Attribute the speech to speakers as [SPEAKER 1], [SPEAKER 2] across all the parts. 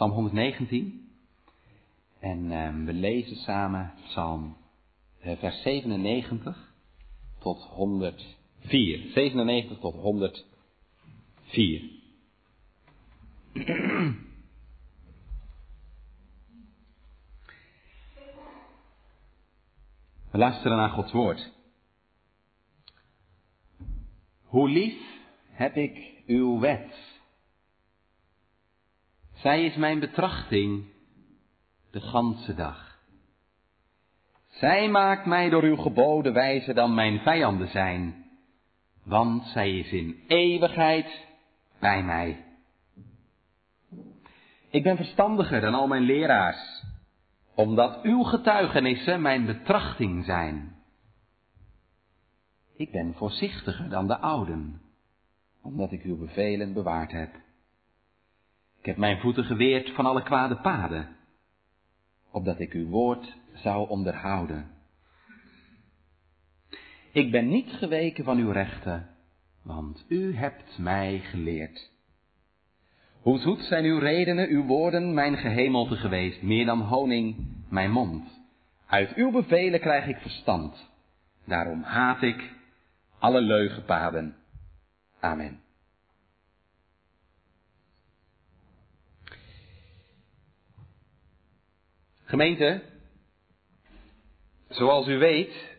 [SPEAKER 1] Psalm 119. En ehm, we lezen samen Psalm eh, vers 97 tot 104. 97 tot 104. We luisteren naar Gods woord. Hoe lief heb ik uw wet. Zij is mijn betrachting de ganse dag. Zij maakt mij door uw geboden wijzer dan mijn vijanden zijn, want zij is in eeuwigheid bij mij. Ik ben verstandiger dan al mijn leraars, omdat uw getuigenissen mijn betrachting zijn. Ik ben voorzichtiger dan de ouden, omdat ik uw bevelen bewaard heb. Ik heb mijn voeten geweerd van alle kwade paden, opdat ik uw woord zou onderhouden. Ik ben niet geweken van uw rechten, want u hebt mij geleerd. Hoe zoet zijn uw redenen, uw woorden, mijn gehemelte geweest, meer dan honing, mijn mond. Uit uw bevelen krijg ik verstand. Daarom haat ik alle leugenpaden. Amen. Gemeente, zoals u weet,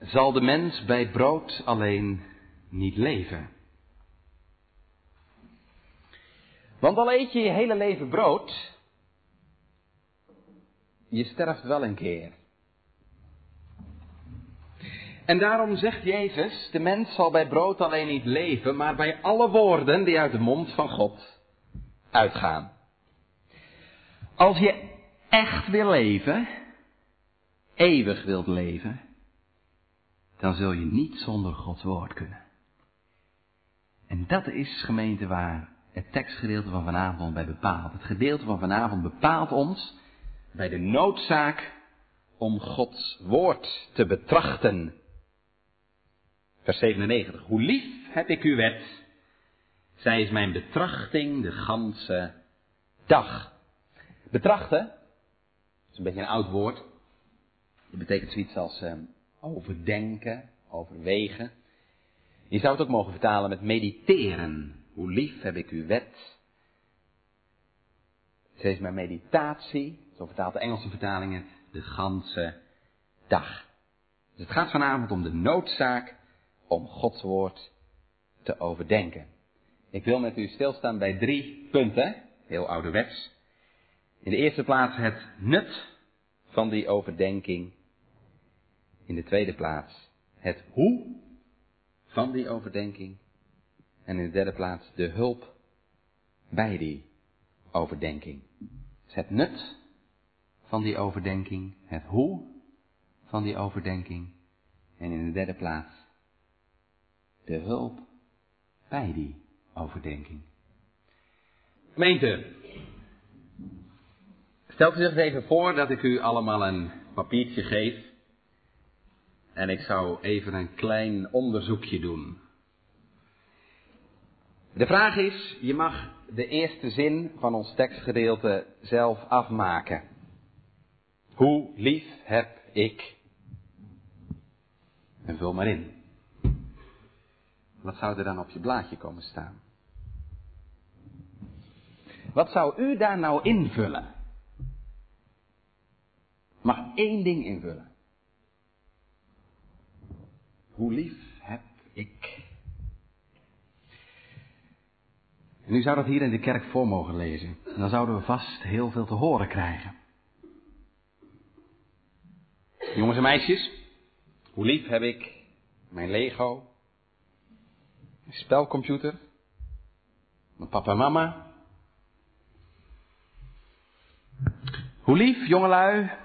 [SPEAKER 1] zal de mens bij brood alleen niet leven. Want al eet je je hele leven brood, je sterft wel een keer. En daarom zegt Jezus, de mens zal bij brood alleen niet leven, maar bij alle woorden die uit de mond van God uitgaan. Als je echt wil leven, eeuwig wilt leven, dan zul je niet zonder Gods woord kunnen. En dat is gemeente waar het tekstgedeelte van vanavond bij bepaalt. Het gedeelte van vanavond bepaalt ons bij de noodzaak om Gods woord te betrachten. Vers 97. Hoe lief heb ik uw wet. Zij is mijn betrachting de ganse dag. Betrachten, is een beetje een oud woord. Het betekent zoiets als eh, overdenken, overwegen. Je zou het ook mogen vertalen met mediteren. Hoe lief heb ik uw wet. Zij is mijn meditatie, zo vertaalt de Engelse vertalingen, de ganse dag. Dus het gaat vanavond om de noodzaak om Gods woord te overdenken. Ik wil met u stilstaan bij drie punten, heel ouderwets. In de eerste plaats het nut van die overdenking. In de tweede plaats het hoe van die overdenking. En in de derde plaats de hulp bij die overdenking. Dus het nut van die overdenking, het hoe van die overdenking. En in de derde plaats de hulp bij die overdenking. Gemeente, stelt u zich even voor dat ik u allemaal een papiertje geef. En ik zou even een klein onderzoekje doen. De vraag is, je mag de eerste zin van ons tekstgedeelte zelf afmaken. Hoe lief heb ik? En vul maar in. Wat zou er dan op je blaadje komen staan? Wat zou u daar nou invullen? Mag één ding invullen. Hoe lief heb ik? En u zou dat hier in de kerk voor mogen lezen. En dan zouden we vast heel veel te horen krijgen. Jongens en meisjes, hoe lief heb ik mijn Lego, mijn spelcomputer, mijn papa en mama. Hoe lief, jongelui,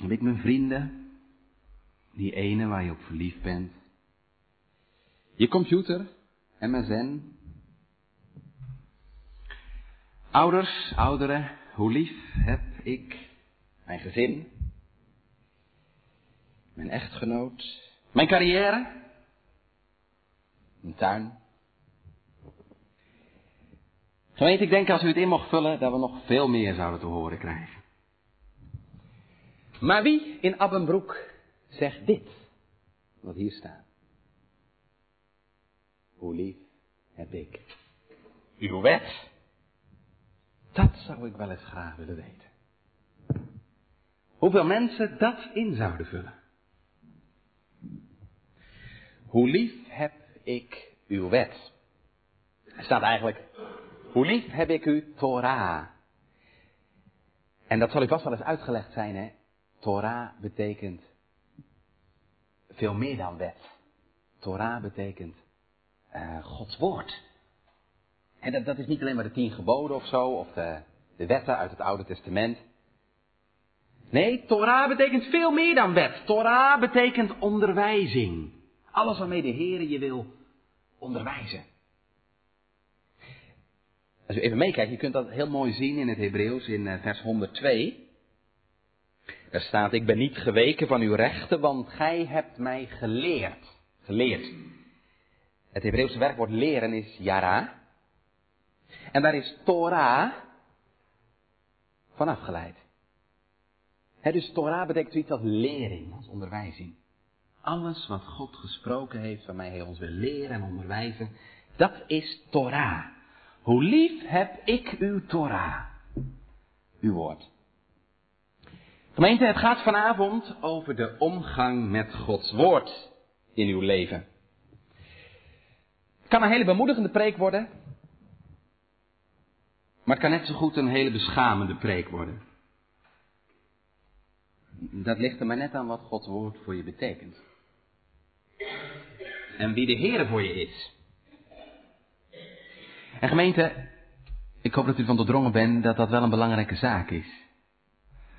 [SPEAKER 1] heb ik mijn vrienden, die ene waar je op verliefd bent. Je computer, MSN, Ouders, ouderen, hoe lief heb ik mijn gezin, mijn echtgenoot, mijn carrière, mijn tuin. Gemeente, ik denk als u het in mocht vullen, dat we nog veel meer zouden te horen krijgen. Maar wie in Abbenbroek zegt dit, wat hier staat? Hoe lief heb ik uw wet? Dat zou ik wel eens graag willen weten. Hoeveel mensen dat in zouden vullen. Hoe lief heb ik uw wet? Er staat eigenlijk, hoe lief heb ik u Torah? En dat zal u vast wel eens uitgelegd zijn, hè? Torah betekent veel meer dan wet. Torah betekent uh, Gods woord. En dat, dat, is niet alleen maar de tien geboden of zo, of de, de wetten uit het Oude Testament. Nee, Torah betekent veel meer dan wet. Torah betekent onderwijzing. Alles waarmee de Heer je wil onderwijzen. Als u even meekijkt, je kunt dat heel mooi zien in het Hebreeuws in eh, vers 102. Er staat, ik ben niet geweken van uw rechten, want gij hebt mij geleerd. Geleerd. Het Hebreeuwse werkwoord leren is yara. En daar is Torah van afgeleid. dus Torah betekent zoiets als lering, als onderwijzing. Alles wat God gesproken heeft, waarmee Hij ons wil leren en onderwijzen, dat is Torah. Hoe lief heb ik uw Torah, uw woord. Gemeente, het gaat vanavond over de omgang met Gods woord in uw leven. Het kan een hele bemoedigende preek worden, maar het kan net zo goed een hele beschamende preek worden. Dat ligt er maar net aan wat Gods woord voor je betekent. En wie de Heer voor je is. En gemeente, ik hoop dat u van doordrongen bent dat dat wel een belangrijke zaak is.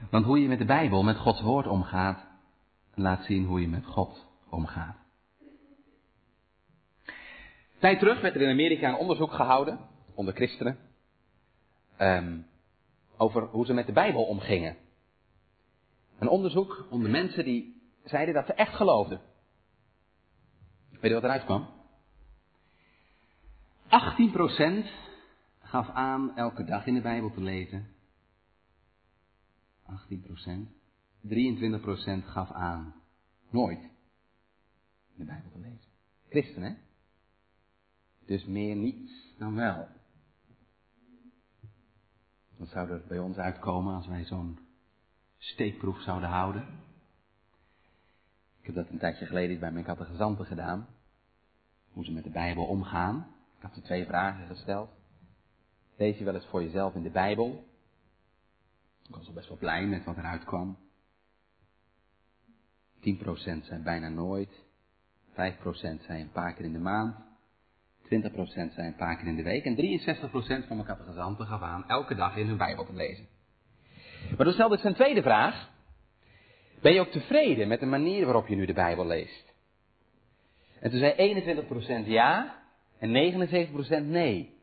[SPEAKER 1] Want hoe je met de Bijbel, met Gods woord omgaat, laat zien hoe je met God omgaat. Tijd terug werd er in Amerika een onderzoek gehouden onder christenen um, over hoe ze met de Bijbel omgingen. Een onderzoek onder mensen die zeiden dat ze echt geloofden. Weet je wat eruit kwam? 18% gaf aan elke dag in de Bijbel te lezen. 18%. 23% gaf aan nooit de Bijbel te lezen. Christen, hè? Dus meer niets dan wel. Wat zou er bij ons uitkomen als wij zo'n steekproef zouden houden? Ik heb dat een tijdje geleden bij mijn catechizanten gedaan. Hoe ze met de Bijbel omgaan. Ik had ze twee vragen gesteld. Lees je wel eens voor jezelf in de Bijbel? Ik was al best wel blij met wat eruit kwam. 10% zijn bijna nooit. 5% zijn een paar keer in de maand. 20% zijn een paar keer in de week. En 63% van mijn catechizanten gaf aan elke dag in hun Bijbel te lezen. Maar dan stelde ik zijn tweede vraag. Ben je ook tevreden met de manier waarop je nu de Bijbel leest? En toen zei 21% ja en 79% nee.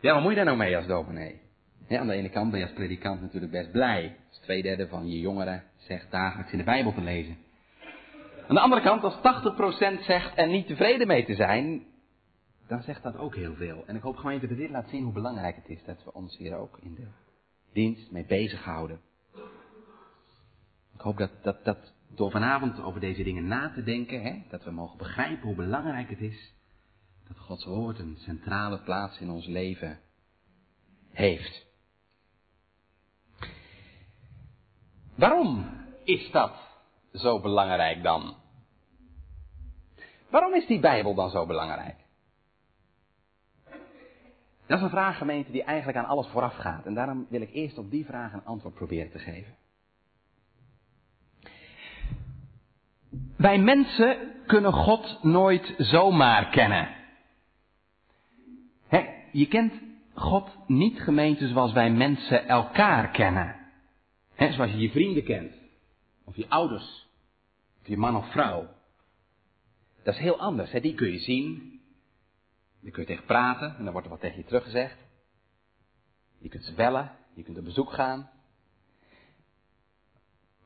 [SPEAKER 1] Ja, wat moet je daar nou mee als dominee? Ja, aan de ene kant ben je als predikant natuurlijk best blij. Als twee derde van je jongeren zegt dagelijks in de Bijbel te lezen. Aan de andere kant, als 80% zegt er niet tevreden mee te zijn, dan zegt dat ook heel veel. En ik hoop gemeente dat dit laat zien hoe belangrijk het is dat we ons hier ook in de dienst mee bezighouden. Ik hoop dat, dat, dat door vanavond over deze dingen na te denken, hè, dat we mogen begrijpen hoe belangrijk het is dat Gods woord een centrale plaats in ons leven heeft. Waarom is dat zo belangrijk dan? Waarom is die Bijbel dan zo belangrijk? Dat is een vraag, gemeente, die eigenlijk aan alles vooraf gaat. En daarom wil ik eerst op die vraag een antwoord proberen te geven. Wij mensen kunnen God nooit zomaar kennen. je kent God niet gemeente zoals wij mensen elkaar kennen. Zoals je je vrienden kent. Of je ouders. Of je man of vrouw. Dat is heel anders. Die kun je zien. Daar kun je tegen praten. En dan wordt er wat tegen je teruggezegd. Je kunt ze bellen. Je kunt op bezoek gaan.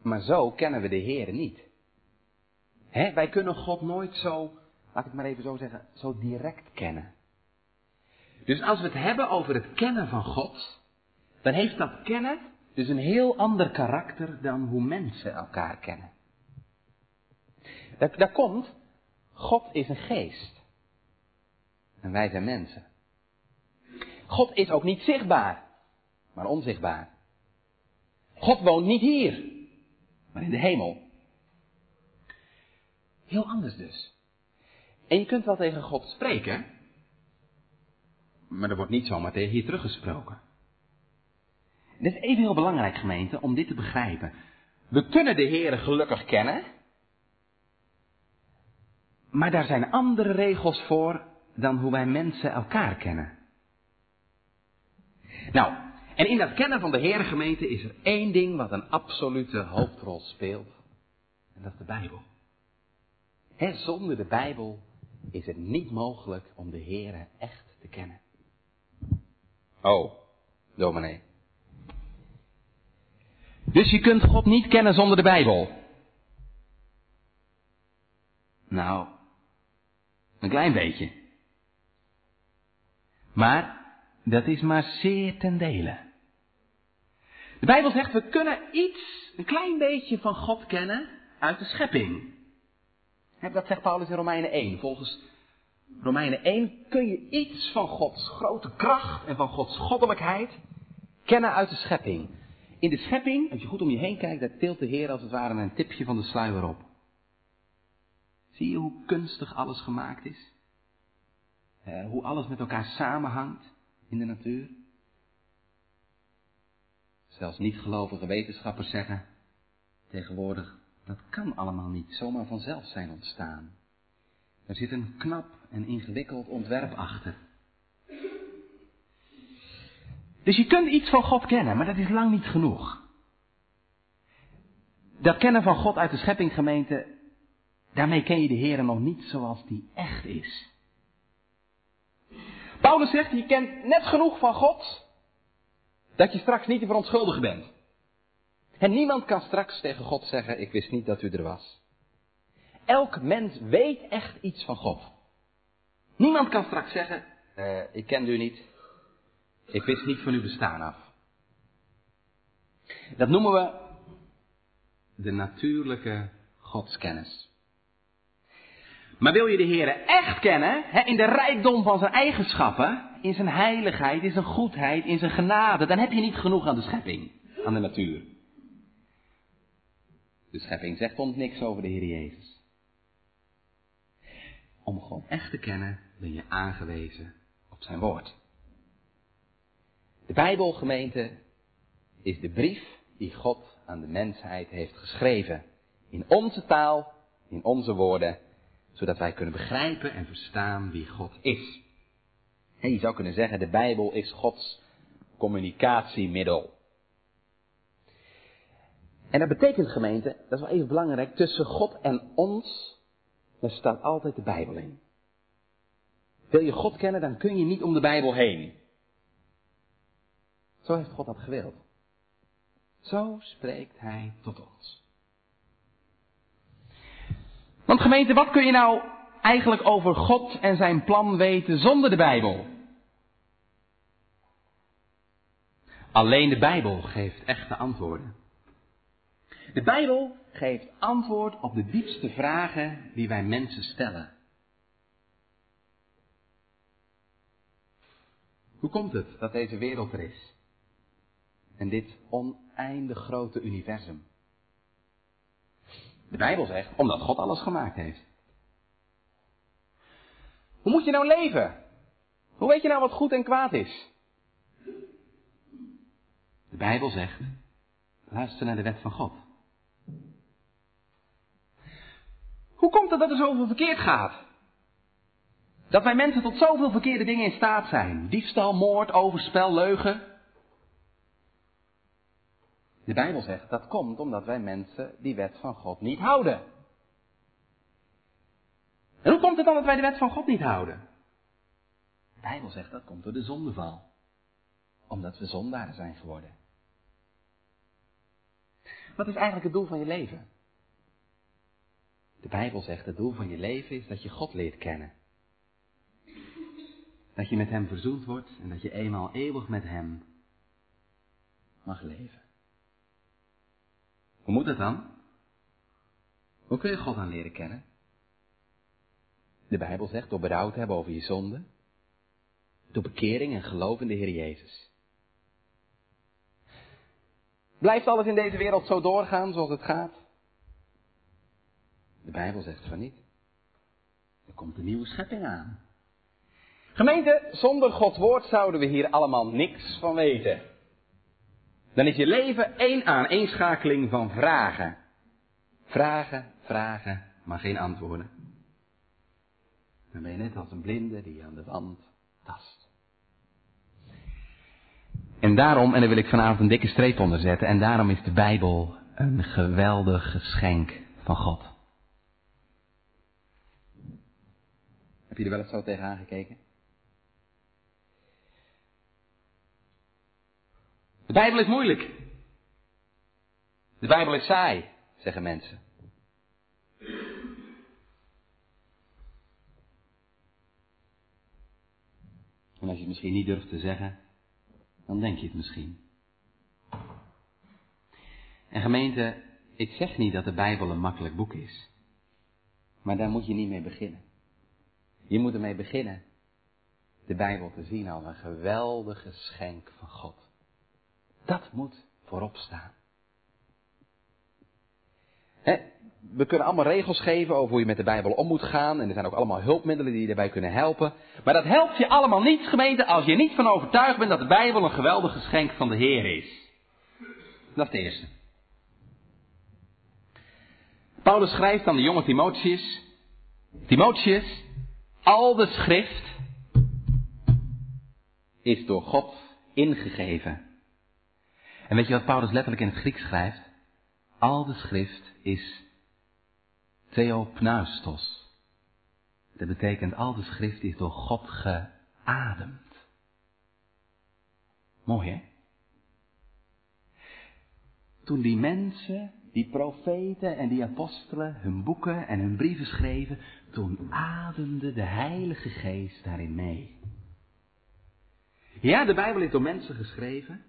[SPEAKER 1] Maar zo kennen we de Heer niet. wij kunnen God nooit zo, laat ik het maar even zo zeggen, zo direct kennen. Dus als we het hebben over het kennen van God, dan heeft dat kennen dus een heel ander karakter dan hoe mensen elkaar kennen. Dat, dat komt, God is een geest. En wij zijn mensen. God is ook niet zichtbaar, maar onzichtbaar. God woont niet hier, maar in de hemel. Heel anders dus. En je kunt wel tegen God spreken, maar er wordt niet zomaar tegen je teruggesproken. Het is even heel belangrijk, gemeente, om dit te begrijpen. We kunnen de Heer gelukkig kennen, maar daar zijn andere regels voor dan hoe wij mensen elkaar kennen. Nou, en in dat kennen van de Heer gemeente is er één ding wat een absolute hoofdrol speelt. En dat is de Bijbel. He, zonder de Bijbel is het niet mogelijk om de Heer echt te kennen. Oh, dominee. Dus je kunt God niet kennen zonder de Bijbel. Nou, een klein beetje. Maar dat is maar zeer ten dele. De Bijbel zegt, we kunnen iets, een klein beetje van God kennen uit de schepping. Dat zegt Paulus in Romeinen 1. Volgens Romeinen 1 kun je iets van Gods grote kracht en van Gods goddelijkheid kennen uit de schepping. In de schepping, als je goed om je heen kijkt, daar tilt de Heer als het ware een tipje van de sluier op. Zie je hoe kunstig alles gemaakt is? Eh, hoe alles met elkaar samenhangt in de natuur? Zelfs niet-gelovige wetenschappers zeggen tegenwoordig, dat kan allemaal niet zomaar vanzelf zijn ontstaan. Er zit een knap en ingewikkeld ontwerp achter. Dus je kunt iets van God kennen, maar dat is lang niet genoeg. Dat kennen van God uit de scheppinggemeente, daarmee ken je de Heer nog niet zoals die echt is. Paulus zegt, je kent net genoeg van God, dat je straks niet te verontschuldigen bent. En niemand kan straks tegen God zeggen, ik wist niet dat u er was. Elk mens weet echt iets van God. Niemand kan straks zeggen, uh, ik kende u niet, ik wist niet van uw bestaan af. Dat noemen we de natuurlijke godskennis. Maar wil je de Heer echt kennen, hè, in de rijkdom van zijn eigenschappen, in zijn heiligheid, in zijn goedheid, in zijn genade, dan heb je niet genoeg aan de schepping, aan de natuur. De schepping zegt ons niks over de Heer Jezus. Om God echt te kennen, ben je aangewezen op zijn woord. De Bijbelgemeente is de brief die God aan de mensheid heeft geschreven. In onze taal, in onze woorden, zodat wij kunnen begrijpen en verstaan wie God is. En je zou kunnen zeggen, de Bijbel is Gods communicatiemiddel. En dat betekent gemeente, dat is wel even belangrijk, tussen God en ons, daar staat altijd de Bijbel in. Wil je God kennen, dan kun je niet om de Bijbel heen. Zo heeft God dat gewild. Zo spreekt Hij tot ons. Want gemeente, wat kun je nou eigenlijk over God en zijn plan weten zonder de Bijbel? Alleen de Bijbel geeft echte antwoorden. De Bijbel geeft antwoord op de diepste vragen die wij mensen stellen. Hoe komt het dat deze wereld er is? En dit oneindig grote universum. De Bijbel zegt, omdat God alles gemaakt heeft. Hoe moet je nou leven? Hoe weet je nou wat goed en kwaad is? De Bijbel zegt, luister naar de wet van God. Hoe komt het dat er zoveel verkeerd gaat? Dat wij mensen tot zoveel verkeerde dingen in staat zijn. Diefstal, moord, overspel, leugen. De Bijbel zegt dat komt omdat wij mensen die wet van God niet houden. En hoe komt het dan dat wij de wet van God niet houden? De Bijbel zegt dat komt door de zondeval. Omdat we zondaren zijn geworden. Wat is eigenlijk het doel van je leven? De Bijbel zegt het doel van je leven is dat je God leert kennen. Dat je met Hem verzoend wordt en dat je eenmaal eeuwig met Hem mag leven. Hoe moet dat dan? Hoe kun je God dan leren kennen? De Bijbel zegt door berouw te hebben over je zonde, door bekering en geloof in de Heer Jezus. Blijft alles in deze wereld zo doorgaan zoals het gaat? De Bijbel zegt van niet. Er komt een nieuwe schepping aan. Gemeente, zonder Gods woord zouden we hier allemaal niks van weten. Dan is je leven één aaneenschakeling van vragen. Vragen, vragen, maar geen antwoorden. Dan ben je net als een blinde die aan de wand tast. En daarom, en daar wil ik vanavond een dikke streep onder zetten, en daarom is de Bijbel een geweldig geschenk van God. Heb je er wel eens zo tegenaan gekeken? De Bijbel is moeilijk. De Bijbel is saai, zeggen mensen. En als je het misschien niet durft te zeggen, dan denk je het misschien. En gemeente, ik zeg niet dat de Bijbel een makkelijk boek is. Maar daar moet je niet mee beginnen. Je moet ermee beginnen de Bijbel te zien als een geweldig geschenk van God. Dat moet voorop staan. we kunnen allemaal regels geven over hoe je met de Bijbel om moet gaan. En er zijn ook allemaal hulpmiddelen die je daarbij kunnen helpen. Maar dat helpt je allemaal niet, gemeente, als je niet van overtuigd bent dat de Bijbel een geweldig geschenk van de Heer is. Dat is het eerste. Paulus schrijft aan de jonge Timotheus. Timotheus, al de schrift is door God ingegeven. En weet je wat Paulus letterlijk in het Grieks schrijft? Al de schrift is theopneustos. Dat betekent al de schrift is door God geademd. Mooi hè? Toen die mensen, die profeten en die apostelen hun boeken en hun brieven schreven, toen ademde de Heilige Geest daarin mee. Ja, de Bijbel is door mensen geschreven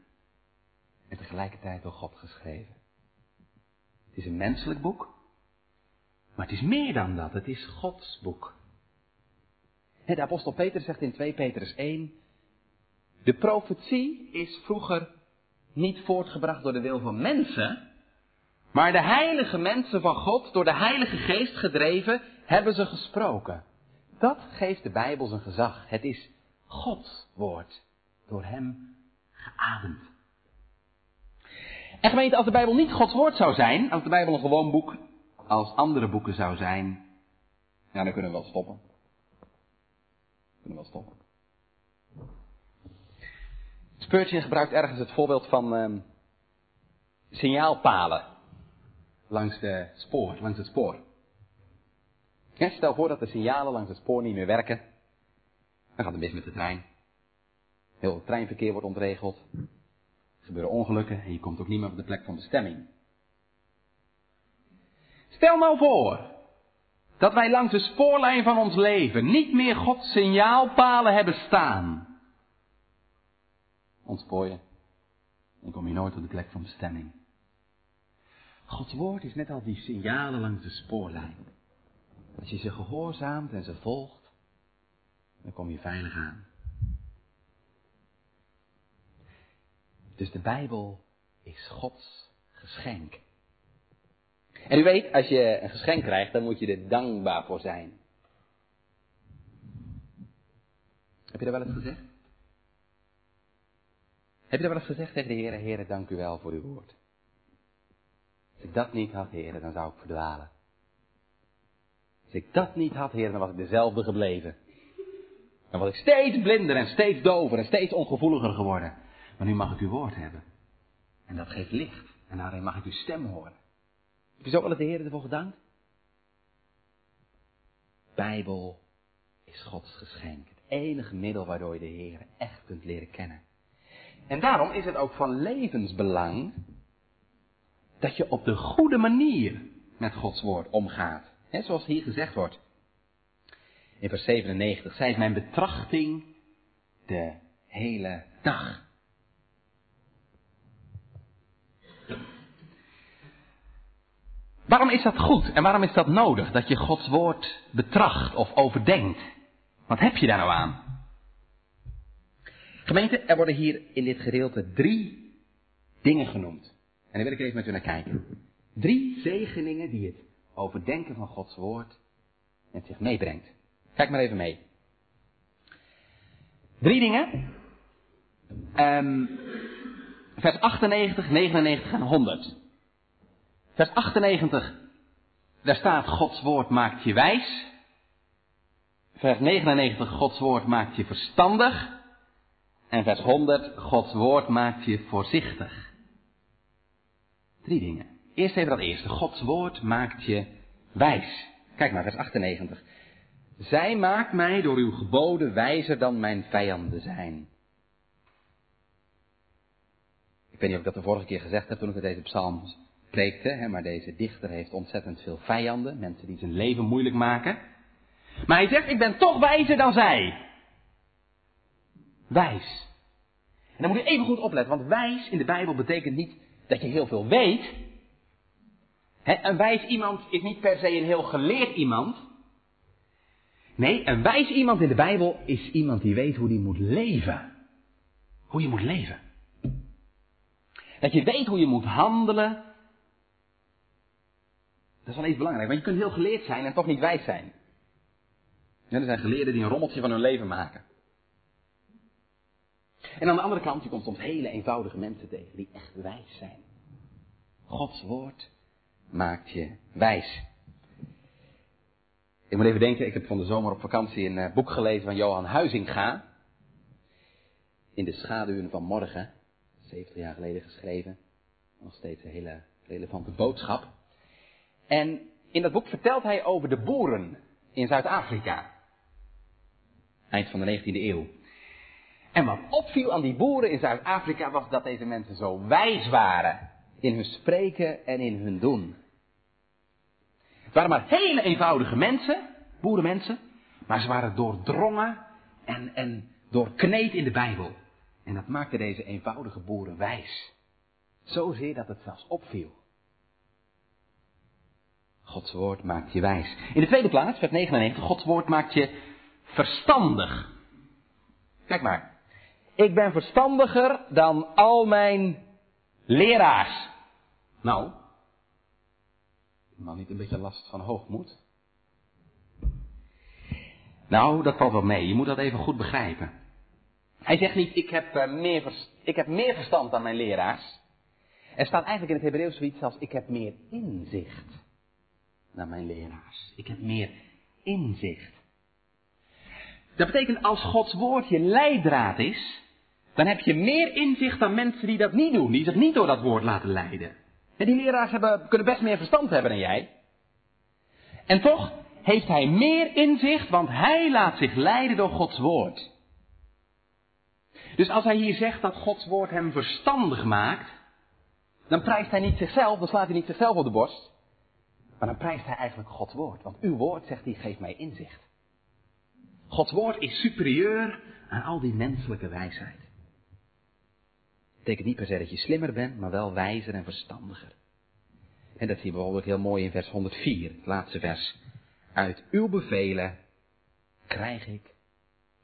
[SPEAKER 1] en tegelijkertijd door God geschreven. Het is een menselijk boek, maar het is meer dan dat. Het is Gods boek. De apostel Peter zegt in 2 Petrus 1, de profetie is vroeger niet voortgebracht door de wil van mensen, maar de heilige mensen van God, door de Heilige Geest gedreven, hebben ze gesproken. Dat geeft de Bijbel zijn gezag. Het is Gods woord, door Hem geademd. En gemeente, als de Bijbel niet Gods woord zou zijn, als de Bijbel een gewoon boek als andere boeken zou zijn, ja, dan kunnen we wel stoppen. We kunnen wel stoppen. Spurgeon gebruikt ergens het voorbeeld van uh, signaalpalen langs, de spoor, langs het spoor. stel voor dat de signalen langs het spoor niet meer werken. Dan gaat het mis met de trein. Heel het treinverkeer wordt ontregeld. Gebeuren ongelukken en je komt ook niet meer op de plek van bestemming. Stel nou voor dat wij langs de spoorlijn van ons leven niet meer Gods signaalpalen hebben staan. Ontspoor je. Dan kom je nooit op de plek van bestemming. Gods woord is net als die signalen langs de spoorlijn. Als je ze gehoorzaamt en ze volgt, dan kom je veilig aan. Dus de Bijbel is Gods geschenk. En u weet, als je een geschenk krijgt, dan moet je er dankbaar voor zijn. Heb je dat wel eens gezegd? Heb je dat wel eens gezegd tegen de Heer, Heer, dank u wel voor uw woord. Als ik dat niet had, Heer, dan zou ik verdwalen. Als ik dat niet had, Heer, dan was ik dezelfde gebleven. Dan was ik steeds blinder en steeds dover en steeds ongevoeliger geworden. Maar nu mag ik uw woord hebben. En dat geeft licht. En daarin mag ik uw stem horen. Heb je zo wel de Heer ervoor gedankt? Bijbel is Gods geschenk. Het enige middel waardoor je de Heer echt kunt leren kennen. En daarom is het ook van levensbelang dat je op de goede manier met Gods woord omgaat. He, zoals hier gezegd wordt. In vers 97, zij is mijn betrachting de hele dag. Waarom is dat goed en waarom is dat nodig dat je Gods woord betracht of overdenkt? Wat heb je daar nou aan? Gemeente, er worden hier in dit gedeelte drie dingen genoemd. En daar wil ik even met u naar kijken. Drie zegeningen die het overdenken van Gods woord met zich meebrengt. Kijk maar even mee. Drie dingen. Um, vers 98, 99 en 100. Vers 98, daar staat Gods woord maakt je wijs. Vers 99, Gods woord maakt je verstandig. En vers 100, Gods woord maakt je voorzichtig. Drie dingen. Eerst even dat eerste. Gods woord maakt je wijs. Kijk maar, vers 98. Zij maakt mij door uw geboden wijzer dan mijn vijanden zijn. Ik weet niet of ik dat de vorige keer gezegd heb toen ik deze psalm preekte, hè, maar deze dichter heeft ontzettend veel vijanden, mensen die zijn leven moeilijk maken. Maar hij zegt, ik ben toch wijzer dan zij. Wijs. En dan moet je even goed opletten, want wijs in de Bijbel betekent niet dat je heel veel weet. een wijs iemand is niet per se een heel geleerd iemand. Nee, een wijs iemand in de Bijbel is iemand die weet hoe die moet leven. Hoe je moet leven. Dat je weet hoe je moet handelen. Dat is wel even belangrijk, want je kunt heel geleerd zijn en toch niet wijs zijn. er zijn geleerden die een rommeltje van hun leven maken. En aan de andere kant, je komt soms hele eenvoudige mensen tegen die echt wijs zijn. Gods woord maakt je wijs. Ik moet even denken, ik heb van de zomer op vakantie een eh, boek gelezen van Johan Huizinga. In de schaduwen van morgen, 70 jaar geleden geschreven. Nog steeds een hele relevante boodschap. En in dat boek vertelt hij over de boeren in Zuid-Afrika. Eind van de 19e eeuw. En wat opviel aan die boeren in Zuid-Afrika was dat deze mensen zo wijs waren in hun spreken en in hun doen. Het waren maar hele eenvoudige mensen, boerenmensen, maar ze waren doordrongen en, en doorkneed in de Bijbel. En dat maakte deze eenvoudige boeren wijs. Zozeer dat het zelfs opviel. Gods woord maakt je wijs. In de tweede plaats, vers 99, Gods woord maakt je verstandig. Kijk maar. Ik ben verstandiger dan al mijn leraars. Nou, man niet een beetje last van hoogmoed? Nou, dat valt wel mee. Je moet dat even goed begrijpen. Hij zegt niet, ik heb, uh, meer, ik heb meer verstand dan mijn leraars. Er staat eigenlijk in het Hebreeuws zoiets als, ik heb meer inzicht dan mijn leraars. Ik heb meer inzicht. Dat betekent als Gods woord je leidraad is, dan heb je meer inzicht dan mensen die dat niet doen, die zich niet door dat woord laten leiden. En die leraars hebben, kunnen best meer verstand hebben dan jij. En toch heeft hij meer inzicht, want hij laat zich leiden door Gods woord. Dus als hij hier zegt dat Gods woord hem verstandig maakt, dan prijst hij niet zichzelf, dan slaat hij niet zichzelf op de borst. Maar dan prijst hij eigenlijk Gods woord. Want uw woord, zegt hij, geeft mij inzicht. Gods woord is superieur aan al die menselijke wijsheid betekent niet per se dat je slimmer bent, maar wel wijzer en verstandiger. En dat zie je bijvoorbeeld heel mooi in vers 104, het laatste vers. Uit uw bevelen krijg ik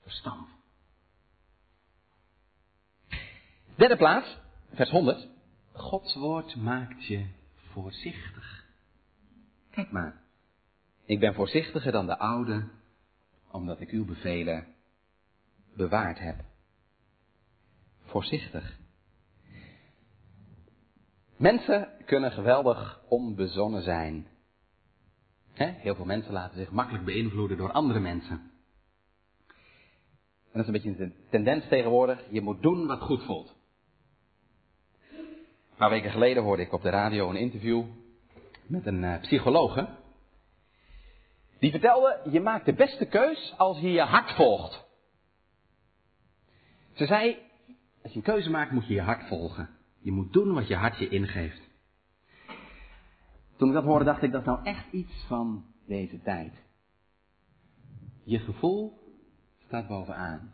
[SPEAKER 1] verstand. Derde plaats, vers 100. Gods woord maakt je voorzichtig. Kijk maar. Ik ben voorzichtiger dan de oude, omdat ik uw bevelen bewaard heb. Voorzichtig. Mensen kunnen geweldig onbezonnen zijn. Heel veel mensen laten zich makkelijk beïnvloeden door andere mensen. En dat is een beetje een tendens tegenwoordig. Je moet doen wat goed voelt. Een paar weken geleden hoorde ik op de radio een interview met een uh, psychologe. Die vertelde, je maakt de beste keus als je je hart volgt. Ze zei, als je een keuze maakt moet je je hart volgen. Je moet doen wat je hart je ingeeft. Toen ik dat hoorde, dacht ik dat is nou echt iets van deze tijd. Je gevoel staat bovenaan.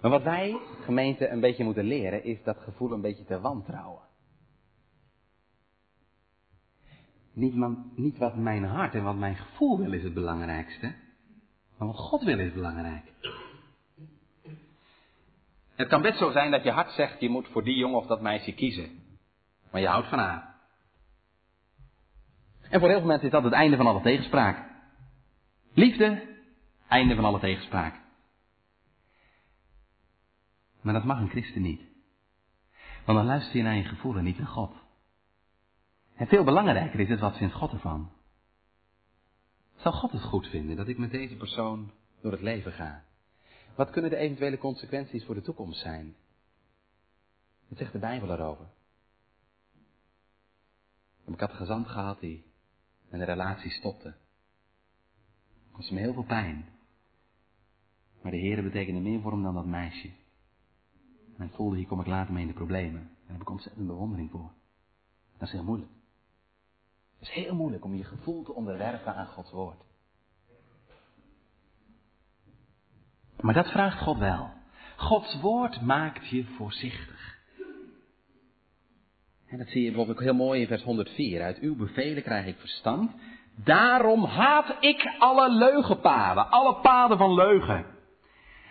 [SPEAKER 1] Maar wat wij, gemeente, een beetje moeten leren, is dat gevoel een beetje te wantrouwen. Niet, man, niet wat mijn hart en wat mijn gevoel wil is het belangrijkste, maar wat God wil is belangrijk. Het kan best zo zijn dat je hart zegt, je moet voor die jongen of dat meisje kiezen. Maar je houdt van haar. En voor heel veel mensen is dat het einde van alle tegenspraak. Liefde, einde van alle tegenspraak. Maar dat mag een christen niet. Want dan luister je naar je gevoel en niet naar God. En veel belangrijker is het, wat vindt God ervan? Zal God het goed vinden dat ik met deze persoon door het leven ga? Wat kunnen de eventuele consequenties voor de toekomst zijn? Wat zegt de Bijbel erover? Ik had een gezant gehad die met een relatie stopte. Het kostte me heel veel pijn. Maar de Heer betekende meer voor hem dan dat meisje. En ik voelde, hier kom ik later mee in de problemen. En daar heb ik ontzettend bewondering voor. Dat is heel moeilijk. Het is heel moeilijk om je gevoel te onderwerpen aan Gods woord. Maar dat vraagt God wel. Gods woord maakt je voorzichtig. En dat zie je bijvoorbeeld heel mooi in vers 104. Uit uw bevelen krijg ik verstand. Daarom haat ik alle leugenpaden, alle paden van leugen.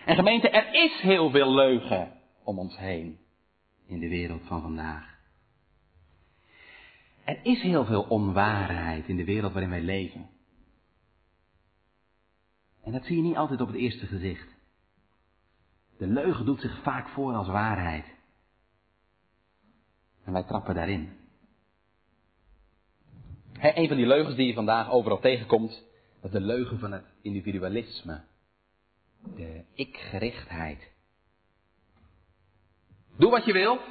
[SPEAKER 1] En gemeente, er is heel veel leugen om ons heen in de wereld van vandaag. Er is heel veel onwaarheid in de wereld waarin wij leven. En dat zie je niet altijd op het eerste gezicht. De leugen doet zich vaak voor als waarheid. En wij trappen daarin. He, een van die leugens die je vandaag overal tegenkomt, dat is de leugen van het individualisme. De ikgerichtheid. Doe wat je wilt,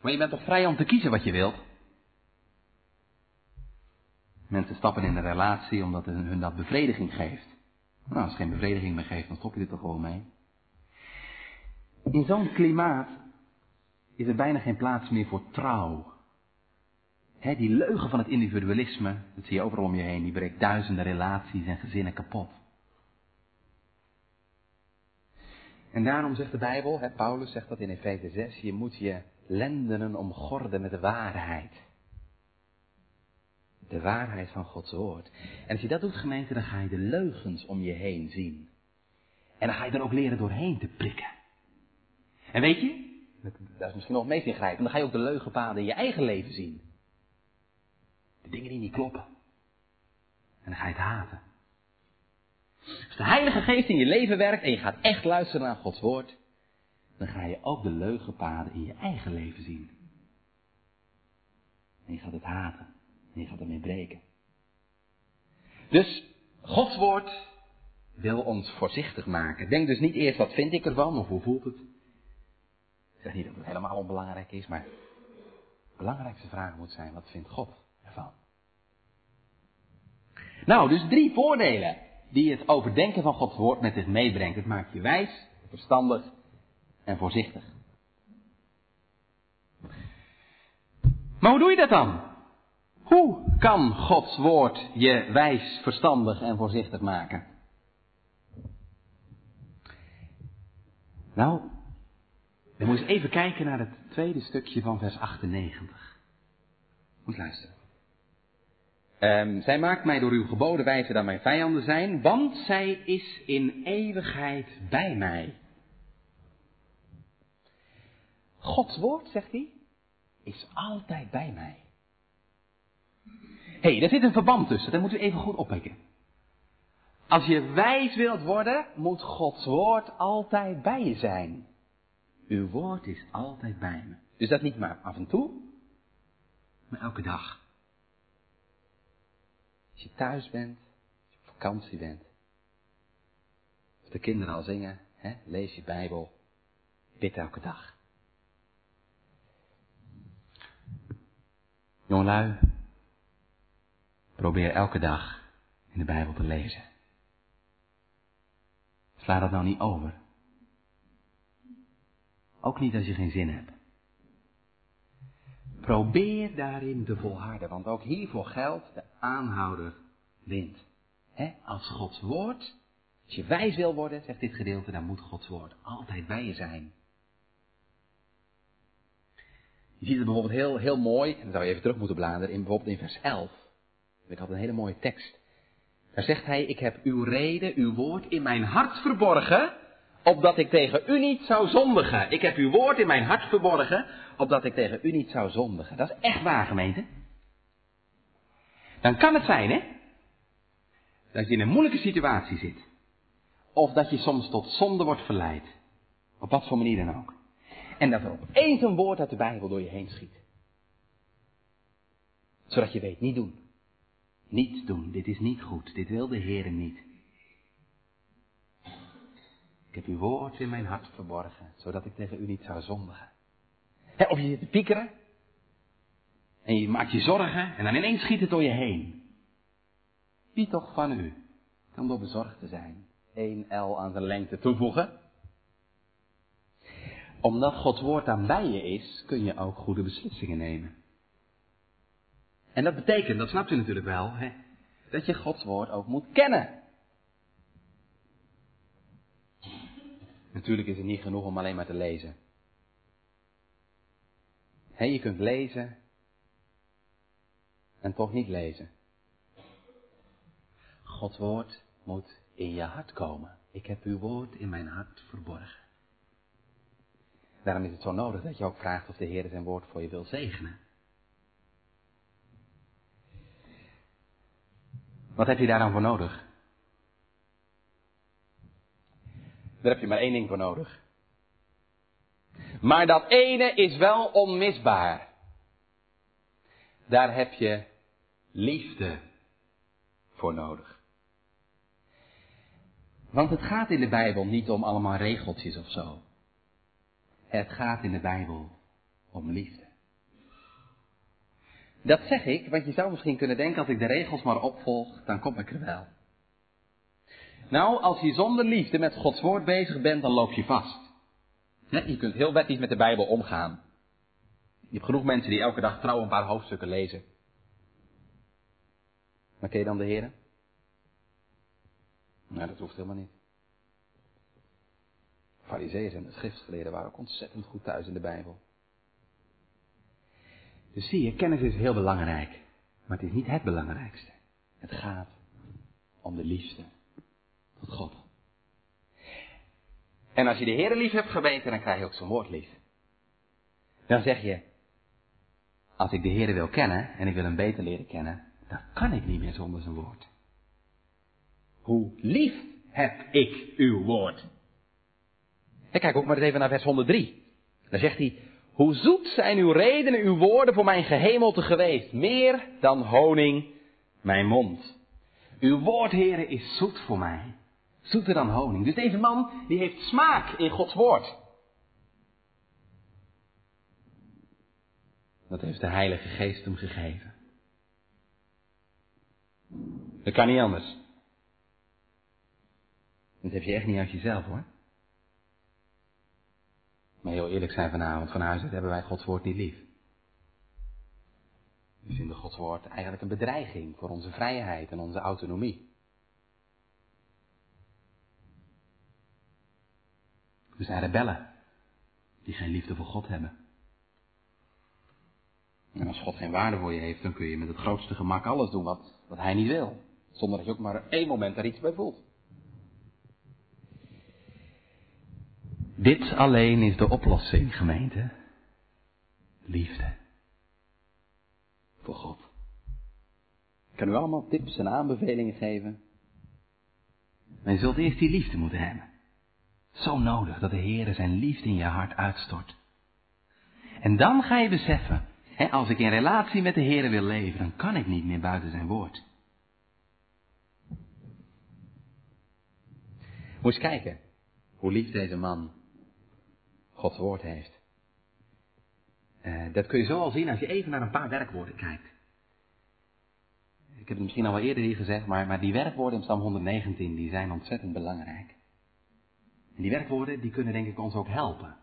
[SPEAKER 1] maar je bent toch vrij om te kiezen wat je wilt? Mensen stappen in een relatie omdat hun dat bevrediging geeft. Nou, als het geen bevrediging meer geeft, dan stop je er toch gewoon mee. In zo'n klimaat is er bijna geen plaats meer voor trouw. die leugen van het individualisme, dat zie je overal om je heen, die breekt duizenden relaties en gezinnen kapot. En daarom zegt de Bijbel, Paulus zegt dat in Efeze 6, je moet je lendenen omgorden met de waarheid. De waarheid van Gods woord. En als je dat doet, gemeente, dan ga je de leugens om je heen zien. En dan ga je er ook leren doorheen te prikken. En weet je, dat is misschien nog het meest ingrijpend, dan ga je ook de leugenpaden in je eigen leven zien. De dingen die niet kloppen. En dan ga je het haten. Als de Heilige Geest in je leven werkt en je gaat echt luisteren naar Gods woord, dan ga je ook de leugenpaden in je eigen leven zien. En je gaat het haten. En je gaat ermee breken. Dus Gods woord wil ons voorzichtig maken. Denk dus niet eerst wat vind ik ervan of hoe voelt het. Ik zeg niet dat het helemaal onbelangrijk is, maar de belangrijkste vraag moet zijn, wat vindt God ervan? Nou, dus drie voordelen die het overdenken van Gods woord met zich meebrengt. Het maakt je wijs, verstandig en voorzichtig. Maar hoe doe je dat dan? Hoe kan Gods woord je wijs, verstandig en voorzichtig maken? Nou, dan moet eens even kijken naar het tweede stukje van vers 98. Moet luisteren. Um, zij maakt mij door uw geboden wijzer dan mijn vijanden zijn, want zij is in eeuwigheid bij mij. Gods woord, zegt hij, is altijd bij mij. Hé, hey, daar zit een verband tussen, dat moet u even goed oppikken. Als je wijs wilt worden, moet Gods woord altijd bij je zijn. Uw woord is altijd bij me. Dus dat niet maar af en toe, maar elke dag. Als je thuis bent, als je op vakantie bent. Als de kinderen al zingen, hè, lees je Bijbel, bid elke dag. Jongelui, probeer elke dag in de Bijbel te lezen. Sla dat nou niet over. Ook niet als je geen zin hebt. Probeer daarin te volharden, want ook hiervoor geldt de aanhouder wint. als Gods woord Als je wijs wil worden, zegt dit gedeelte, dan moet Gods woord altijd bij je zijn. Je ziet het bijvoorbeeld heel, heel mooi, en dan zou je even terug moeten bladeren, in, bijvoorbeeld in vers 11. Ik had een hele mooie tekst. Daar zegt hij, ik heb uw reden, uw woord in mijn hart verborgen, opdat ik tegen u niet zou zondigen. Ik heb uw woord in mijn hart verborgen, opdat ik tegen u niet zou zondigen. Dat is echt waar, gemeente. Dan kan het zijn, hè? Dat je in een moeilijke situatie zit. Of dat je soms tot zonde wordt verleid. Op wat voor manier dan ook. En dat er opeens een woord uit de Bijbel door je heen schiet. Zodat je weet, niet doen. Niet doen, dit is niet goed, dit wil de Heer niet. Ik heb uw woord in mijn hart verborgen, zodat ik tegen u niet zou zondigen. of je zit te piekeren. En je maakt je zorgen en dan ineens schiet het door je heen. Wie toch van u kan door bezorgd te zijn? 1 L aan zijn lengte toevoegen. Omdat Gods woord dan bij je is, kun je ook goede beslissingen nemen. En dat betekent, dat snapt u natuurlijk wel, hè, dat je Gods woord ook moet kennen. Natuurlijk is het niet genoeg om alleen maar te lezen. He, je kunt lezen en toch niet lezen. Gods woord moet in je hart komen. Ik heb uw woord in mijn hart verborgen. Daarom is het zo nodig dat je ook vraagt of de Heer zijn woord voor je wil zegenen. Wat heb je daar dan voor nodig? Daar heb je maar één ding voor nodig. Maar dat ene is wel onmisbaar. Daar heb je liefde voor nodig. Want het gaat in de Bijbel niet om allemaal regeltjes of zo. Het gaat in de Bijbel om liefde. Dat zeg ik, want je zou misschien kunnen denken, als ik de regels maar opvolg, dan kom ik er wel. Nou, als je zonder liefde met Gods woord bezig bent, dan loop je vast. je kunt heel wettig met de Bijbel omgaan. Je hebt genoeg mensen die elke dag trouw een paar hoofdstukken lezen. Maar ken je dan de Heer? Nou, dat hoeft helemaal niet. Farizeeën en de schriftgeleerden waren ook ontzettend goed thuis in de Bijbel. Dus zie je, kennis is heel belangrijk. Maar het is niet het belangrijkste. Het gaat om de liefde tot God. En als je de Heer lief hebt geweten, dan krijg je ook zijn woord lief. Dan zeg je, als ik de Heer wil kennen en ik wil hem beter leren kennen, dan kan ik niet meer zonder zijn woord. Hoe lief heb ik uw woord? En kijk ook maar eens even naar vers 103. Dan zegt hij, hoe zoet zijn uw redenen, uw woorden voor mijn gehemelte geweest. Meer dan honing mijn mond. Uw woord, heren, is zoet voor mij. Zoeter dan honing. Dus deze man, die heeft smaak in Gods woord. Dat heeft de Heilige Geest hem gegeven. Dat kan niet anders. Dat heb je echt niet uit jezelf hoor. Maar heel eerlijk zijn vanavond, van huis uit hebben wij Gods woord niet lief. We vinden Gods woord eigenlijk een bedreiging voor onze vrijheid en onze autonomie. We zijn rebellen die geen liefde voor God hebben. En als God geen waarde voor je heeft, dan kun je met het grootste gemak alles doen wat, wat Hij niet wil. Zonder dat je ook maar één moment daar iets bij voelt. Dit alleen is de oplossing, gemeente. Liefde. Voor God. Ik kan u allemaal tips en aanbevelingen geven. Maar je zult eerst die liefde moeten hebben. Zo nodig dat de Heer zijn liefde in je hart uitstort. En dan ga je beseffen, hè, als ik in relatie met de Heer wil leven, dan kan ik niet meer buiten zijn woord. Moet eens kijken hoe lief deze man Gods woord heeft. Uh, dat kun je zo al zien als je even naar een paar werkwoorden kijkt. Ik heb het misschien al wel eerder hier gezegd, maar, maar die werkwoorden in Psalm 119, die zijn ontzettend belangrijk. En die werkwoorden, die kunnen denk ik ons ook helpen.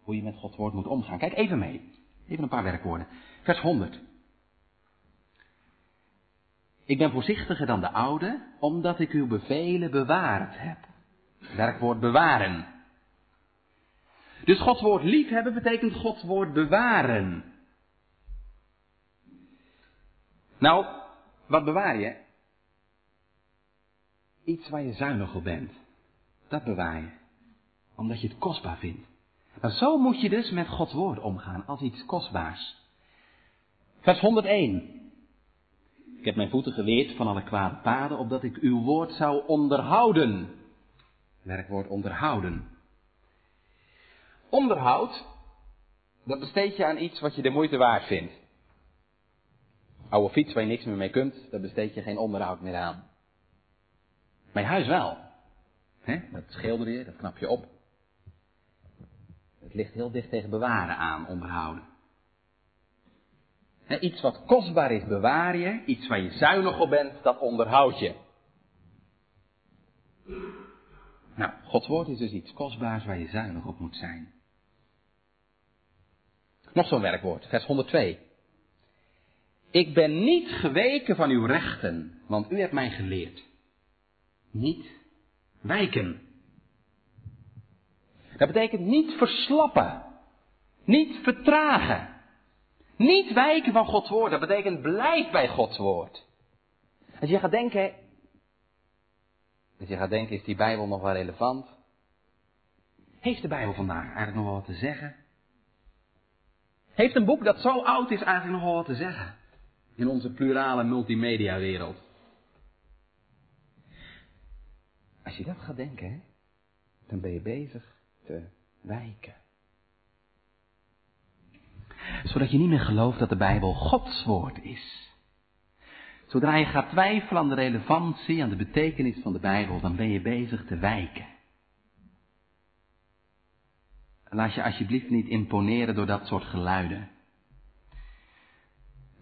[SPEAKER 1] Hoe je met Gods woord moet omgaan. Kijk even mee. Even een paar werkwoorden. Vers 100. Ik ben voorzichtiger dan de oude, omdat ik uw bevelen bewaard heb. Werkwoord bewaren. Dus Gods woord liefhebben betekent Gods woord bewaren. Nou, wat bewaar je? Iets waar je zuinig op bent. Dat bewaar je. Omdat je het kostbaar vindt. Nou, zo moet je dus met Gods woord omgaan, als iets kostbaars. Vers 101. Ik heb mijn voeten geweerd van alle kwade paden, opdat ik uw woord zou onderhouden. Werkwoord onderhouden. Onderhoud, dat besteed je aan iets wat je de moeite waard vindt. Oude fiets waar je niks meer mee kunt, daar besteed je geen onderhoud meer aan. Mijn huis wel. He? Dat schilder je, dat knap je op. Het ligt heel dicht tegen bewaren aan, onderhouden. iets wat kostbaar is, bewaar je. Iets waar je zuinig op bent, dat onderhoud je. Nou, Gods woord is dus iets kostbaars waar je zuinig op moet zijn. Nog zo'n werkwoord, vers 102. Ik ben niet geweken van uw rechten, want u hebt mij geleerd. Niet wijken. Dat betekent niet verslappen. Niet vertragen. Niet wijken van Gods woord. Dat betekent blijf bij Gods woord. Als je gaat denken. Als je gaat denken, is die Bijbel nog wel relevant? Heeft de Bijbel vandaag eigenlijk nog wel wat te zeggen? Heeft een boek dat zo oud is eigenlijk nog wel wat te zeggen? In onze plurale multimedia wereld. Als je dat gaat denken, hè, dan ben je bezig te wijken. Zodat je niet meer gelooft dat de Bijbel Gods woord is. Zodra je gaat twijfelen aan de relevantie, aan de betekenis van de Bijbel, dan ben je bezig te wijken. Laat je alsjeblieft niet imponeren door dat soort geluiden.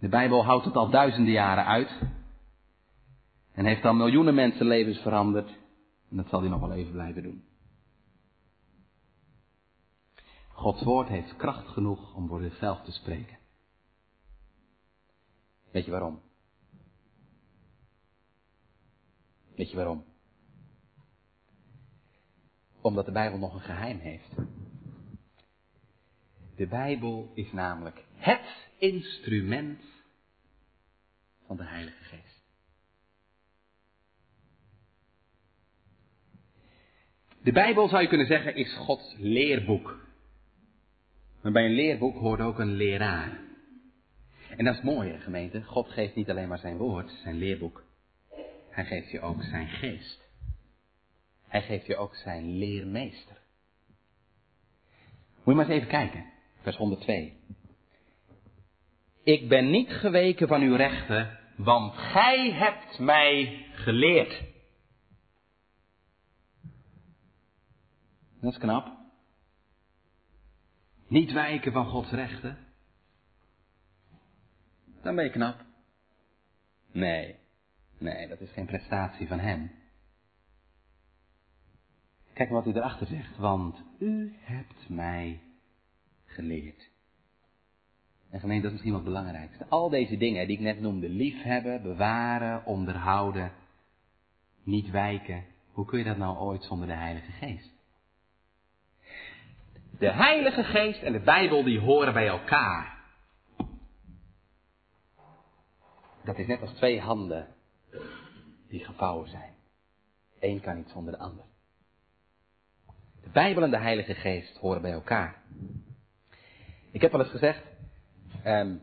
[SPEAKER 1] De Bijbel houdt het al duizenden jaren uit. En heeft al miljoenen mensenlevens veranderd. En dat zal hij nog wel even blijven doen. Gods woord heeft kracht genoeg om voor zichzelf te spreken. Weet je waarom? Weet je waarom? Omdat de Bijbel nog een geheim heeft. De Bijbel is namelijk het instrument van de Heilige Geest. De Bijbel zou je kunnen zeggen is Gods leerboek. Maar bij een leerboek hoort ook een leraar. En dat is mooi, gemeente. God geeft niet alleen maar zijn woord, zijn leerboek. Hij geeft je ook zijn geest. Hij geeft je ook zijn leermeester. Moet je maar eens even kijken. Vers 102. Ik ben niet geweken van uw rechten, want gij hebt mij geleerd. Dat is knap. Niet wijken van Gods rechten. Dan ben je knap. Nee, nee, dat is geen prestatie van Hem. Kijk wat hij erachter zegt. Want u hebt mij geleerd. En gemeente, dat is misschien wat het belangrijkste. Al deze dingen die ik net noemde, liefhebben, bewaren, onderhouden, niet wijken. Hoe kun je dat nou ooit zonder de Heilige Geest? De Heilige Geest en de Bijbel die horen bij elkaar. Dat is net als twee handen die gevouwen zijn. Eén kan niet zonder de ander. De Bijbel en de Heilige Geest horen bij elkaar. Ik heb wel eens gezegd, um,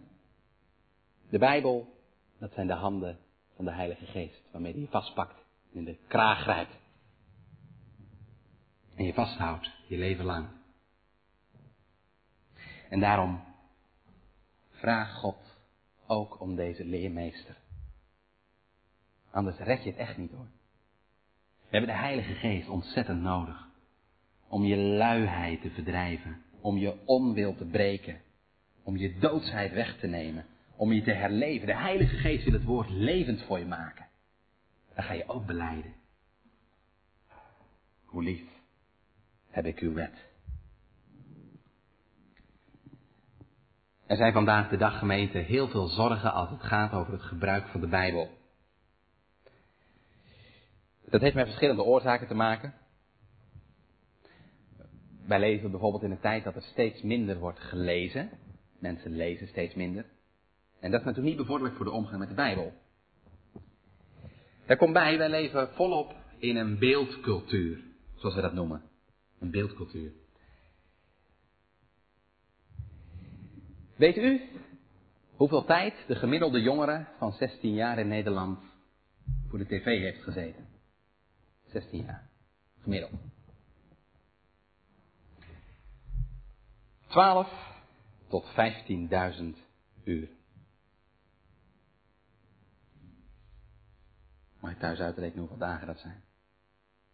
[SPEAKER 1] de Bijbel, dat zijn de handen van de Heilige Geest, waarmee hij je vastpakt en in de kraag grijpt. En je vasthoudt, je leven lang. En daarom vraag God ook om deze leermeester. Anders red je het echt niet hoor. We hebben de Heilige Geest ontzettend nodig. Om je luiheid te verdrijven. Om je onwil te breken. Om je doodsheid weg te nemen. Om je te herleven. De Heilige Geest wil het woord levend voor je maken. Dan ga je ook beleiden. Hoe lief heb ik uw wet. Er zijn vandaag de dag gemeente heel veel zorgen als het gaat over het gebruik van de Bijbel. Dat heeft met verschillende oorzaken te maken. Wij leven bijvoorbeeld in een tijd dat er steeds minder wordt gelezen. Mensen lezen steeds minder. En dat is natuurlijk niet bevorderlijk voor de omgang met de Bijbel. Daar komt bij, wij leven volop in een beeldcultuur, zoals we dat noemen. Een beeldcultuur. Weet u hoeveel tijd de gemiddelde jongere van 16 jaar in Nederland voor de tv heeft gezeten? 16 jaar. Gemiddeld. 12 tot 15.000 uur. Mag je thuis uitrekenen hoeveel dagen dat zijn?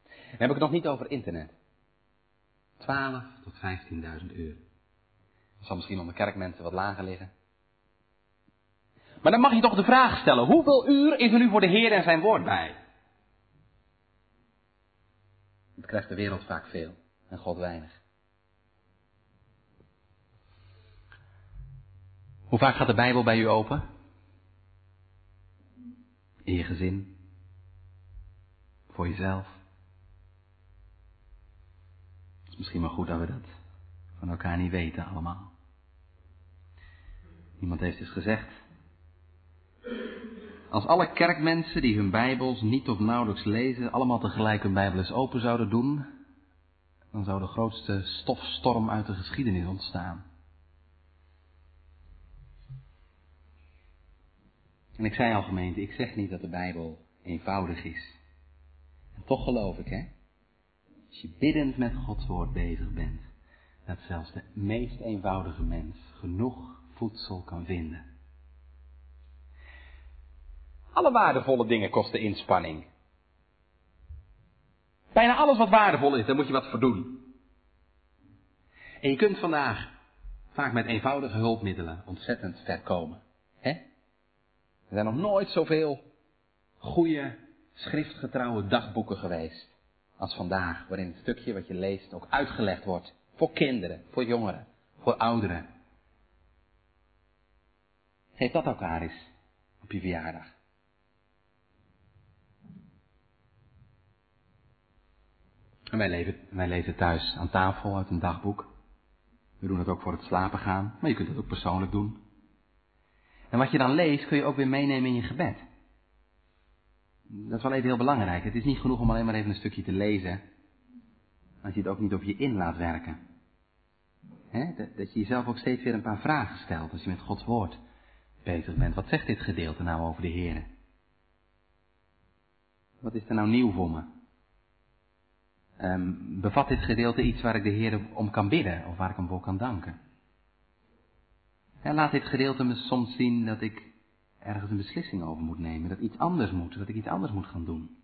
[SPEAKER 1] Dan heb ik het nog niet over internet. 12 tot 15.000 uur. Dat zal misschien onder kerkmensen wat lager liggen. Maar dan mag je toch de vraag stellen: hoeveel uur is er nu voor de Heer en zijn woord bij? Dat krijgt de wereld vaak veel en God weinig. Hoe vaak gaat de Bijbel bij u open? In je gezin? Voor jezelf? Het is misschien wel goed dat we dat van elkaar niet weten allemaal. Iemand heeft eens gezegd, als alle kerkmensen die hun Bijbels niet of nauwelijks lezen, allemaal tegelijk hun Bijbel eens open zouden doen, dan zou de grootste stofstorm uit de geschiedenis ontstaan. En ik zei al gemeente, ik zeg niet dat de Bijbel eenvoudig is. En toch geloof ik, hè, als je biddend met Gods woord bezig bent, dat zelfs de meest eenvoudige mens genoeg voedsel kan vinden. Alle waardevolle dingen kosten inspanning. Bijna alles wat waardevol is, daar moet je wat voor doen. En je kunt vandaag vaak met eenvoudige hulpmiddelen ontzettend ver komen. Hè? Er zijn nog nooit zoveel goede, schriftgetrouwe dagboeken geweest als vandaag, waarin het stukje wat je leest ook uitgelegd wordt voor kinderen, voor jongeren, voor ouderen. Geef dat elkaar eens op je verjaardag. En wij, leven, lezen thuis aan tafel uit een dagboek. We doen het ook voor het slapen gaan, maar je kunt het ook persoonlijk doen. En wat je dan leest kun je ook weer meenemen in je gebed. Dat is wel even heel belangrijk. Het is niet genoeg om alleen maar even een stukje te lezen, als je het ook niet op je in laat werken. dat, dat je jezelf ook steeds weer een paar vragen stelt als je met Gods woord bezig bent. Wat zegt dit gedeelte nou over de Heer? Wat is er nou nieuw voor me? Um, bevat dit gedeelte iets waar ik de Heer om kan bidden of waar ik hem voor kan danken? En laat dit gedeelte me soms zien dat ik ergens een beslissing over moet nemen, dat iets anders moet, dat ik iets anders moet gaan doen.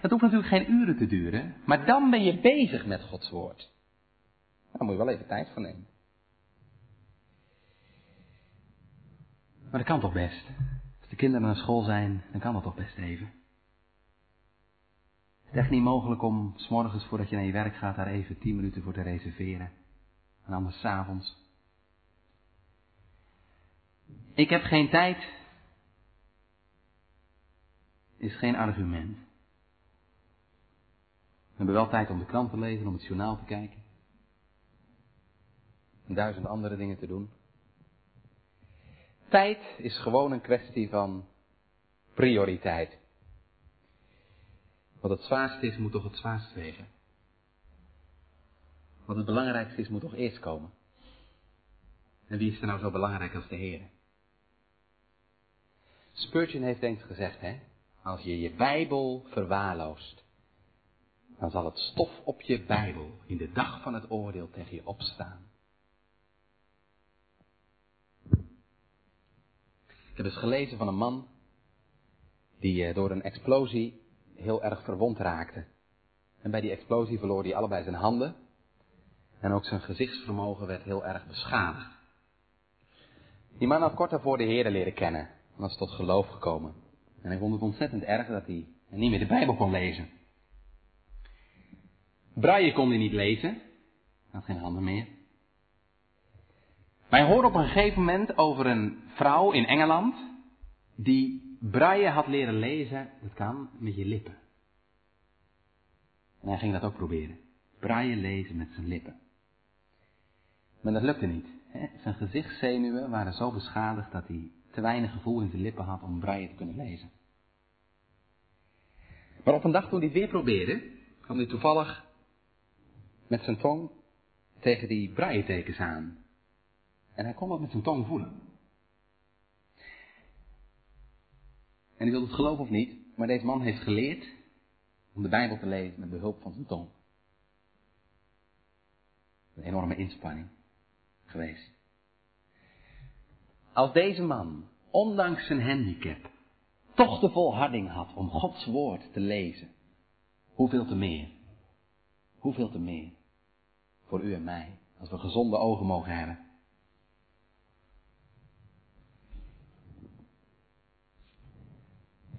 [SPEAKER 1] Dat hoeft natuurlijk geen uren te duren, maar dan ben je bezig met Gods woord. Daar moet je wel even tijd voor nemen. Maar dat kan toch best. Als de kinderen naar school zijn, dan kan dat toch best even. Het is echt niet mogelijk om s morgens voordat je naar je werk gaat daar even tien minuten voor te reserveren. En anders s'avonds. Ik heb geen tijd. Is geen argument. We hebben wel tijd om de krant te lezen, om het journaal te kijken. En duizend andere dingen te doen. Tijd is gewoon een kwestie van prioriteit. Wat het zwaarste is, moet toch het zwaarst wegen. Wat het belangrijkste is, moet toch eerst komen. En wie is er nou zo belangrijk als de Heer? Spurgeon heeft eens gezegd, hè, als je je Bijbel verwaarloost, dan zal het stof op je Bijbel in de dag van het oordeel tegen je opstaan. Ik heb eens gelezen van een man die eh, door een explosie heel erg verwond raakte. En bij die explosie verloor hij allebei zijn handen. En ook zijn gezichtsvermogen werd heel erg beschadigd. Die man had kort daarvoor de Heer leren kennen. Was tot geloof gekomen. En hij vond het ontzettend erg dat hij niet meer de Bijbel kon lezen. Braille kon hij niet lezen. Hij had geen handen meer. Maar hij hoorde op een gegeven moment over een vrouw in Engeland. Die Braille had leren lezen. Dat kan met je lippen. En hij ging dat ook proberen. braille lezen met zijn lippen. Maar dat lukte niet. Zijn gezichtszenuwen waren zo beschadigd dat hij te weinig gevoel in zijn lippen had om braille te kunnen lezen. Maar op een dag toen hij het weer probeerde, kwam hij toevallig met zijn tong tegen die braille-tekens aan. En hij kon dat met zijn tong voelen. En u wilt het geloven of niet, maar deze man heeft geleerd om de Bijbel te lezen met behulp van zijn tong. Een enorme inspanning geweest. Als deze man, ondanks zijn handicap, toch de volharding had om Gods woord te lezen, hoeveel te meer? Hoeveel te meer? Voor u en mij, als we gezonde ogen mogen hebben.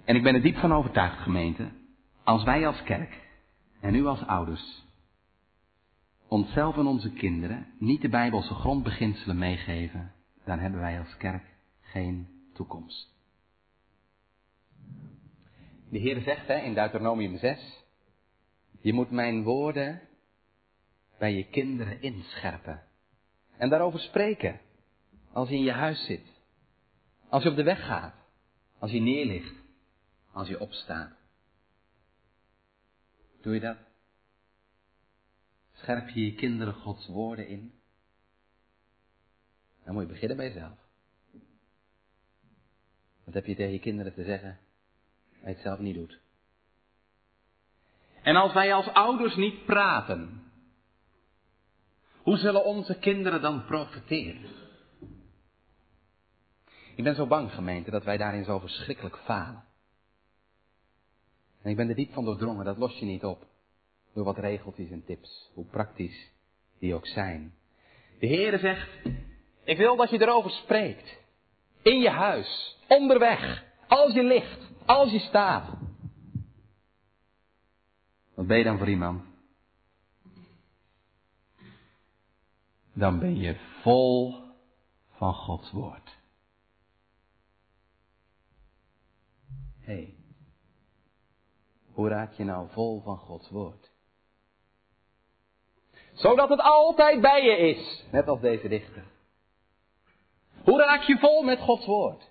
[SPEAKER 1] En ik ben er diep van overtuigd, gemeente, als wij als kerk en u als ouders onszelf en onze kinderen niet de Bijbelse grondbeginselen meegeven, dan hebben wij als kerk geen toekomst. De Heer zegt hè, in Deuteronomium 6, je moet mijn woorden bij je kinderen inscherpen. En daarover spreken. Als je in je huis zit. Als je op de weg gaat. Als je neerligt. Als je opstaat. Doe je dat? Scherp je je kinderen Gods woorden in? Dan moet je beginnen bij jezelf. Wat heb je tegen je kinderen te zeggen als je het zelf niet doet? En als wij als ouders niet praten, hoe zullen onze kinderen dan profiteren? Ik ben zo bang, gemeente, dat wij daarin zo verschrikkelijk falen. En ik ben er diep van doordrongen, dat los je niet op. Door wat regeltjes en tips, hoe praktisch die ook zijn. De Heere zegt, ik wil dat je erover spreekt. In je huis, onderweg, als je ligt, als je staat. Wat ben je dan voor iemand? Dan ben je vol van Gods woord. Hé, hey, hoe raak je nou vol van Gods woord? Zodat het altijd bij je is, net als deze dichter. Hoe raak je vol met Gods woord?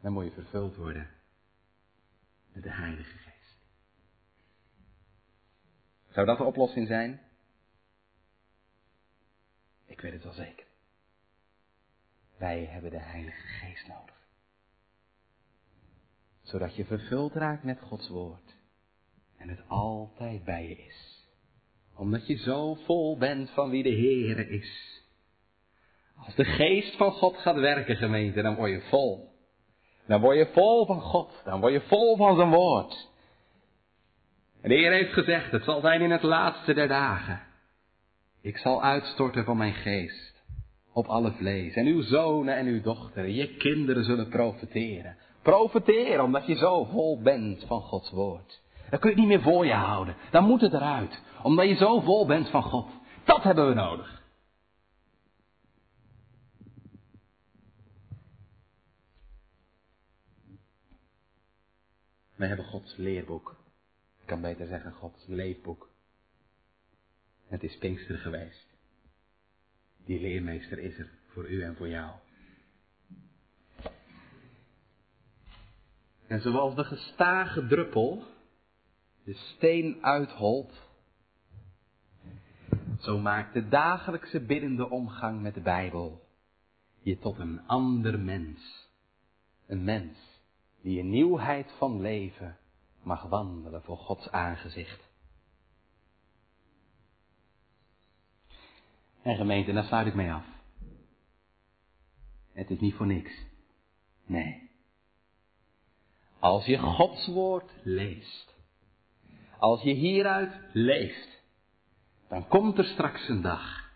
[SPEAKER 1] Dan moet je vervuld worden met de Heilige Geest. Zou dat de oplossing zijn? Ik weet het wel zeker. Wij hebben de Heilige Geest nodig. Zodat je vervuld raakt met Gods woord. En het altijd bij je is. Omdat je zo vol bent van wie de Heere is. Als de geest van God gaat werken, gemeente, dan word je vol. Dan word je vol van God. Dan word je vol van zijn woord. En de Heer heeft gezegd, het zal zijn in het laatste der dagen. Ik zal uitstorten van mijn geest op alle vlees. En uw zonen en uw dochteren, je kinderen zullen profiteren. Profiteren omdat je zo vol bent van Gods woord. Dan kun je het niet meer voor je houden. Dan moet het eruit. Omdat je zo vol bent van God. Dat hebben we nodig. Wij hebben Gods leerboek. Ik kan beter zeggen Gods leefboek. Het is Pinkster geweest. Die leermeester is er voor u en voor jou. En zoals de gestage druppel de steen uitholt, zo maakt de dagelijkse biddende omgang met de Bijbel je tot een ander mens. Een mens die in nieuwheid van leven mag wandelen voor Gods aangezicht. En gemeente, daar sluit ik mee af. Het is niet voor niks. Nee. Als je Gods woord leest, als je hieruit leeft, dan komt er straks een dag.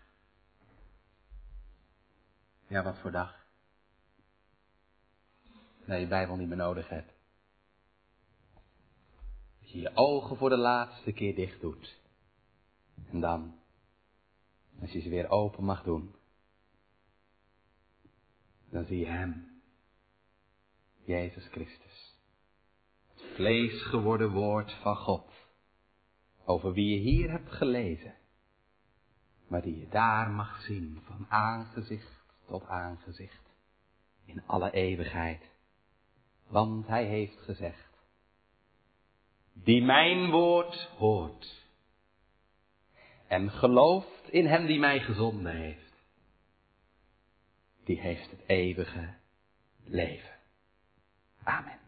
[SPEAKER 1] Ja, wat voor dag? Dat je Bijbel niet meer nodig hebt. Dat je je ogen voor de laatste keer dicht doet. En dan, als je ze weer open mag doen, dan zie je Hem, Jezus Christus vlees geworden woord van God, over wie je hier hebt gelezen, maar die je daar mag zien van aangezicht tot aangezicht, in alle eeuwigheid. Want hij heeft gezegd, die mijn woord hoort en gelooft in hem die mij gezonden heeft, die heeft het eeuwige leven. Amen.